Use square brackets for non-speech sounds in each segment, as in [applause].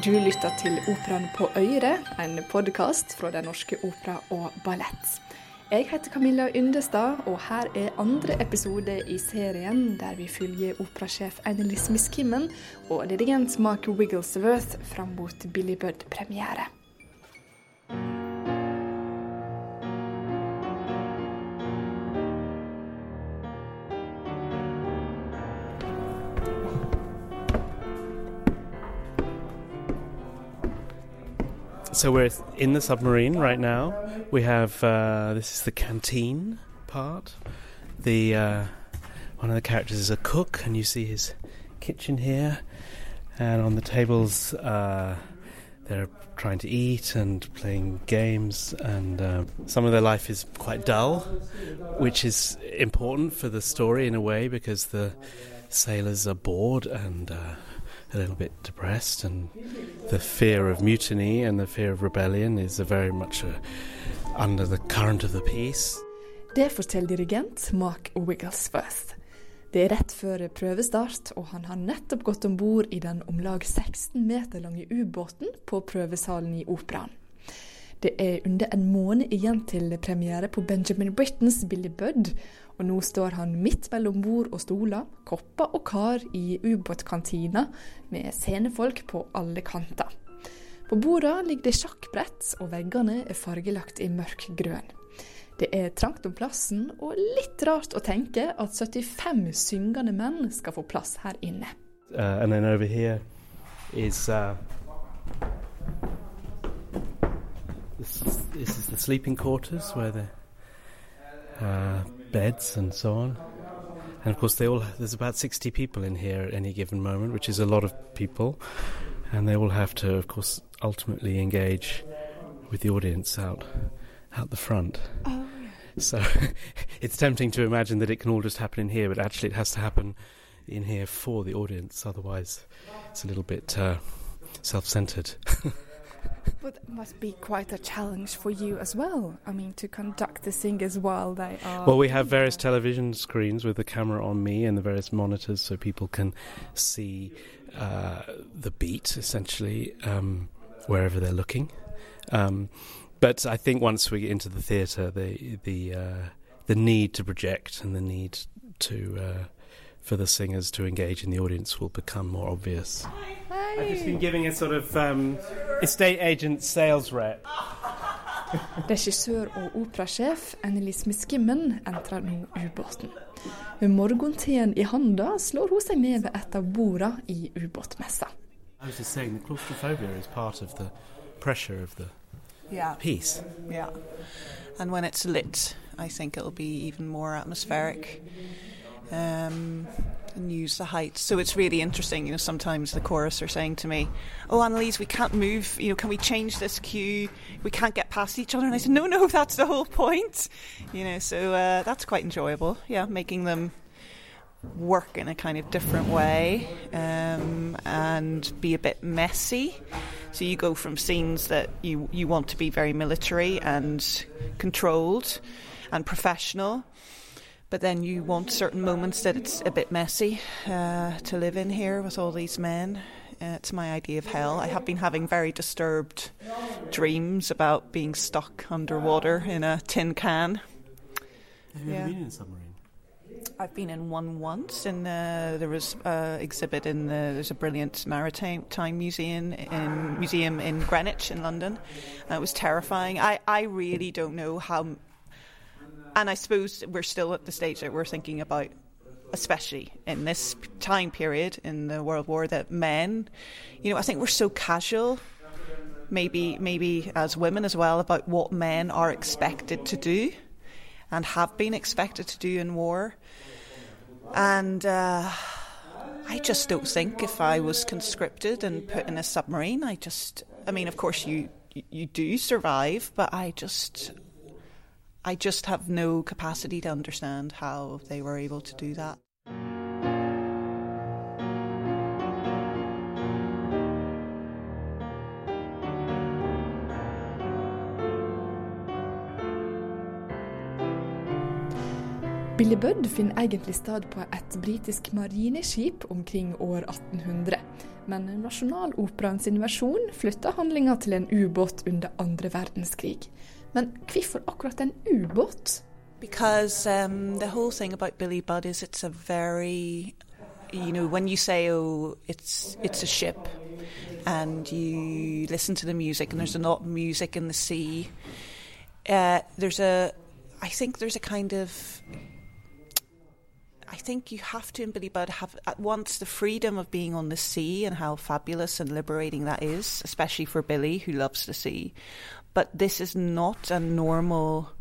Du lytter til Operaen på Øyre, en podkast fra Den norske opera og ballett. Jeg heter Camilla Yndestad, og her er andre episode i serien der vi følger operasjef Annelise Miskimmen og dirigent Mark Wigglesworth fram mot Billy Budd-premiere. So we're in the submarine right now. We have uh, this is the canteen part. The uh, one of the characters is a cook, and you see his kitchen here. And on the tables, uh, they're trying to eat and playing games, and uh, some of their life is quite dull, which is important for the story in a way because the sailors are bored and uh, a little bit depressed, and the fear of mutiny and the fear of rebellion is very much a, under the current of the piece. Det forteller dirigent Mark Wigglesworth. Det er rett før prøvestart, og han har nettopp gått om bord i den om lag 16 meter lange ubåten på prøvesalen i operaen. Det er under en måned igjen til premiere på Benjamin Brittens Billy Budd, og nå står han midt mellom bord og stoler, kopper og kar i ubåtkantina, med scenefolk på alle kanter. På borda ligger det sjakkbrett, og veggene er fargelagt i mørk grønn. Det er trangt om plassen, og litt rart å tenke at 75 syngende menn skal få plass her inne. Uh, over here is uh, this, this is the sleeping quarters where the uh, beds and so on. And of course, they all there's about 60 people in here at any given moment, which is a lot of people, and they all have to, of course, ultimately engage with the audience out out the front. Oh. So [laughs] it's tempting to imagine that it can all just happen in here, but actually it has to happen in here for the audience. Otherwise, it's a little bit uh, self-centered. [laughs] But it must be quite a challenge for you as well. I mean, to conduct the singers while they are. Well, we have various television screens with the camera on me and the various monitors so people can see uh, the beat essentially um, wherever they're looking. Um, but I think once we get into the theatre, the the uh, the need to project and the need to uh, for the singers to engage in the audience will become more obvious. I've just been giving a sort of um, estate agent sales rep. Regissør og operasjef Annilese Miskimmon entrer nå ubåten. Med morgenteen i handa slår hun seg ned ved et av borda i ubåtmessa. I was just saying claustrophobia is part of the pressure of the Yeah. piece. Yeah. And when it's lit, I think it'll be even more atmospheric um, and use the heights. So it's really interesting. You know, sometimes the chorus are saying to me, "Oh, Annilese, we can't move. You know, can we change this cue? We can't get past each other." And I said, "No, no, [laughs] that's the whole point." You know, so uh, that's quite enjoyable. Yeah, making them work in a kind of different way um, and be a bit messy. So you go from scenes that you you want to be very military and controlled and professional, but then you want certain moments that it's a bit messy uh, to live in here with all these men. Uh, it's my idea of hell. I have been having very disturbed dreams about being stuck underwater in a tin can. Have you Yeah. ever been in a submarine? I've been in one once, and uh, there was uh, exhibit in the, there's a brilliant maritime time museum in museum in Greenwich in London. And it was terrifying. I, I really don't know how, and I suppose we're still at the stage that we're thinking about, especially in this time period in the World War, that men, you know, I think we're so casual. Maybe, maybe as women as well, about what men are expected to do and have been expected to do in war. And uh, I just don't think if I was conscripted and put in a submarine, I just, I mean, of course you you do survive, but I just, I just have no capacity to understand how they were able to do that. Billy Budd finner egentlig stad på et britisk marineskip omkring år 1800. Men Nasjonaloperaen sin versjon flytter handlinga til en ubåt under andre verdenskrig. Men hvorfor akkurat en ubåt? Because um, the whole thing about Billy Budd is it's a very, you know, when you say, oh, it's it's a ship, and you listen to the music, and there's a lot of music in the sea. Uh, there's a, I think there's a kind of think you have to in Billy Budd have at once the freedom of being on the sea and how fabulous and liberating that is, especially for Billy who loves the sea. But this is not a normal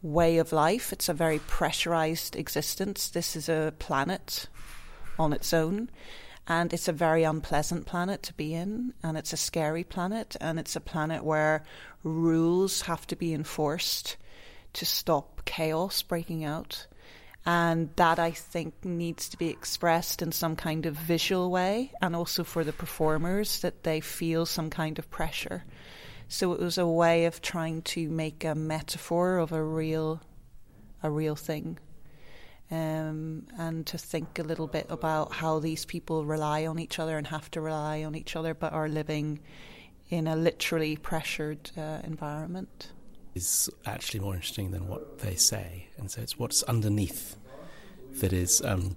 way of life. It's a very pressurized existence. This is a planet on its own. And it's a very unpleasant planet to be in, and it's a scary planet, and it's a planet where rules have to be enforced to stop chaos breaking out. And that I think needs to be expressed in some kind of visual way, and also for the performers that they feel some kind of pressure. So it was a way of trying to make a metaphor of a real, a real thing, um, and to think a little bit about how these people rely on each other and have to rely on each other, but are living in a literally pressured uh, environment is actually more interesting than what they say. And so it's what's underneath that is um,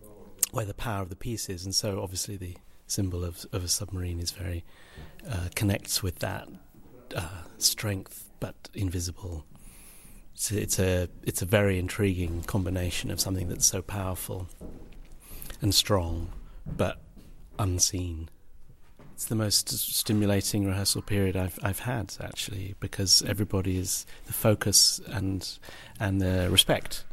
where the power of the piece is. And so obviously the symbol of, of a submarine is very uh, connects with that uh, strength but invisible. It's, it's a it's a very intriguing combination of something that's so powerful and strong but unseen it's the most stimulating rehearsal period I've I've had actually because everybody is the focus and and the respect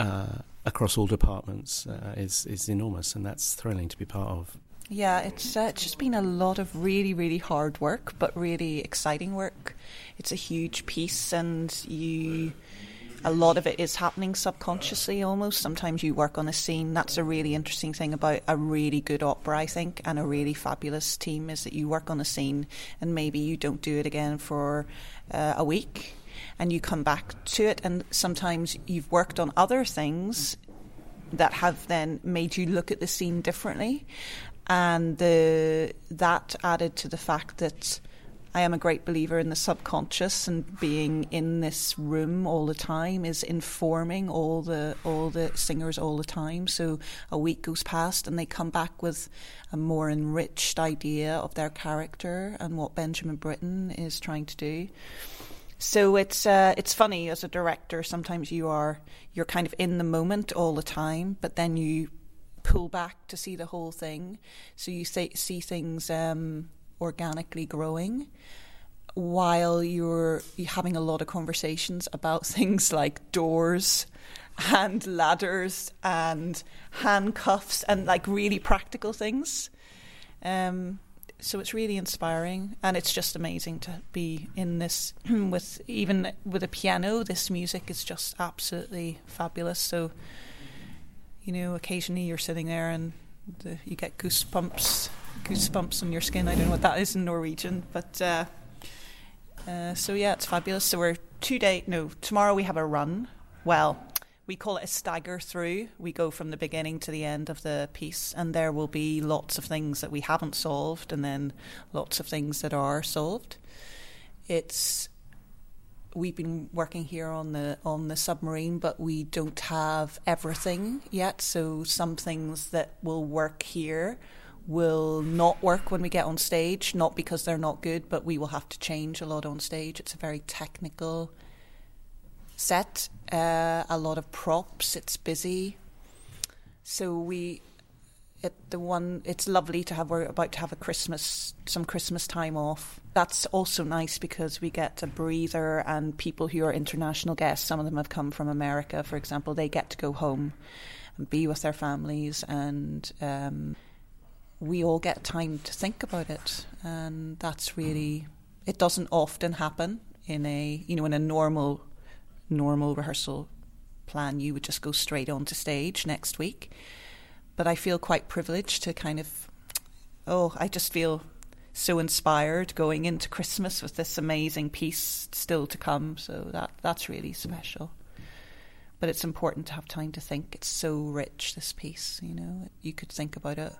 uh, across all departments uh, is is enormous and that's thrilling to be part of. Yeah, it's uh, it's just been a lot of really really hard work, but really exciting work. It's a huge piece, and you a lot of it is happening subconsciously almost. Sometimes you work on a scene. That's a really interesting thing about a really good opera, I think, and a really fabulous team is that you work on a scene and maybe you don't do it again for uh, a week and you come back to it. And sometimes you've worked on other things that have then made you look at the scene differently. And the, that added to the fact that I am a great believer in the subconscious and being in this room all the time is informing all the all the singers all the time. So a week goes past and they come back with a more enriched idea of their character and what Benjamin Britten is trying to do. So it's uh, it's funny as a director. Sometimes you are you're kind of in the moment all the time, but then you pull back to see the whole thing. So you see things um, organically growing while you're, having a lot of conversations about [laughs] things like doors and ladders and handcuffs and like really practical things. Um, so it's really inspiring and it's just amazing to be in this [clears throat] with even with a piano this music is just absolutely fabulous so you know occasionally you're sitting there and the, you get goosebumps goosebumps on your skin. I don't know what that is in Norwegian, but uh, uh, so yeah, it's fabulous. So we're two day. No, tomorrow we have a run. Well, we call it a stagger through. We go from the beginning to the end of the piece, and there will be lots of things that we haven't solved, and then lots of things that are solved. It's we've been working here on the on the submarine, but we don't have everything yet. So some things that will work here will not work when we get on stage, not because they're not good, but we will have to change a lot on stage. It's a very technical set, uh, a lot of props, it's busy. So we it, the one it's lovely to have we're about to have a Christmas some Christmas time off. That's also nice because we get a breather and people who are international guests, some of them have come from America, for example, they get to go home and be with their families and um, we all get time to think about it, and that's really it doesn't often happen in a you know in a normal normal rehearsal plan. You would just go straight on to stage next week, but I feel quite privileged to kind of oh I just feel so inspired going into Christmas with this amazing piece still to come. So that that's really special. But it's important to have time to think. It's so rich, this piece, you know. You could think about it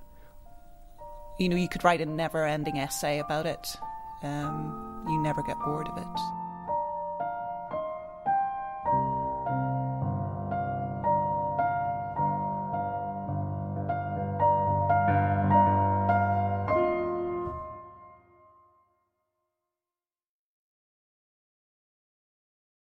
you know, you could write a never ending essay about it. Um, you never get bored of it.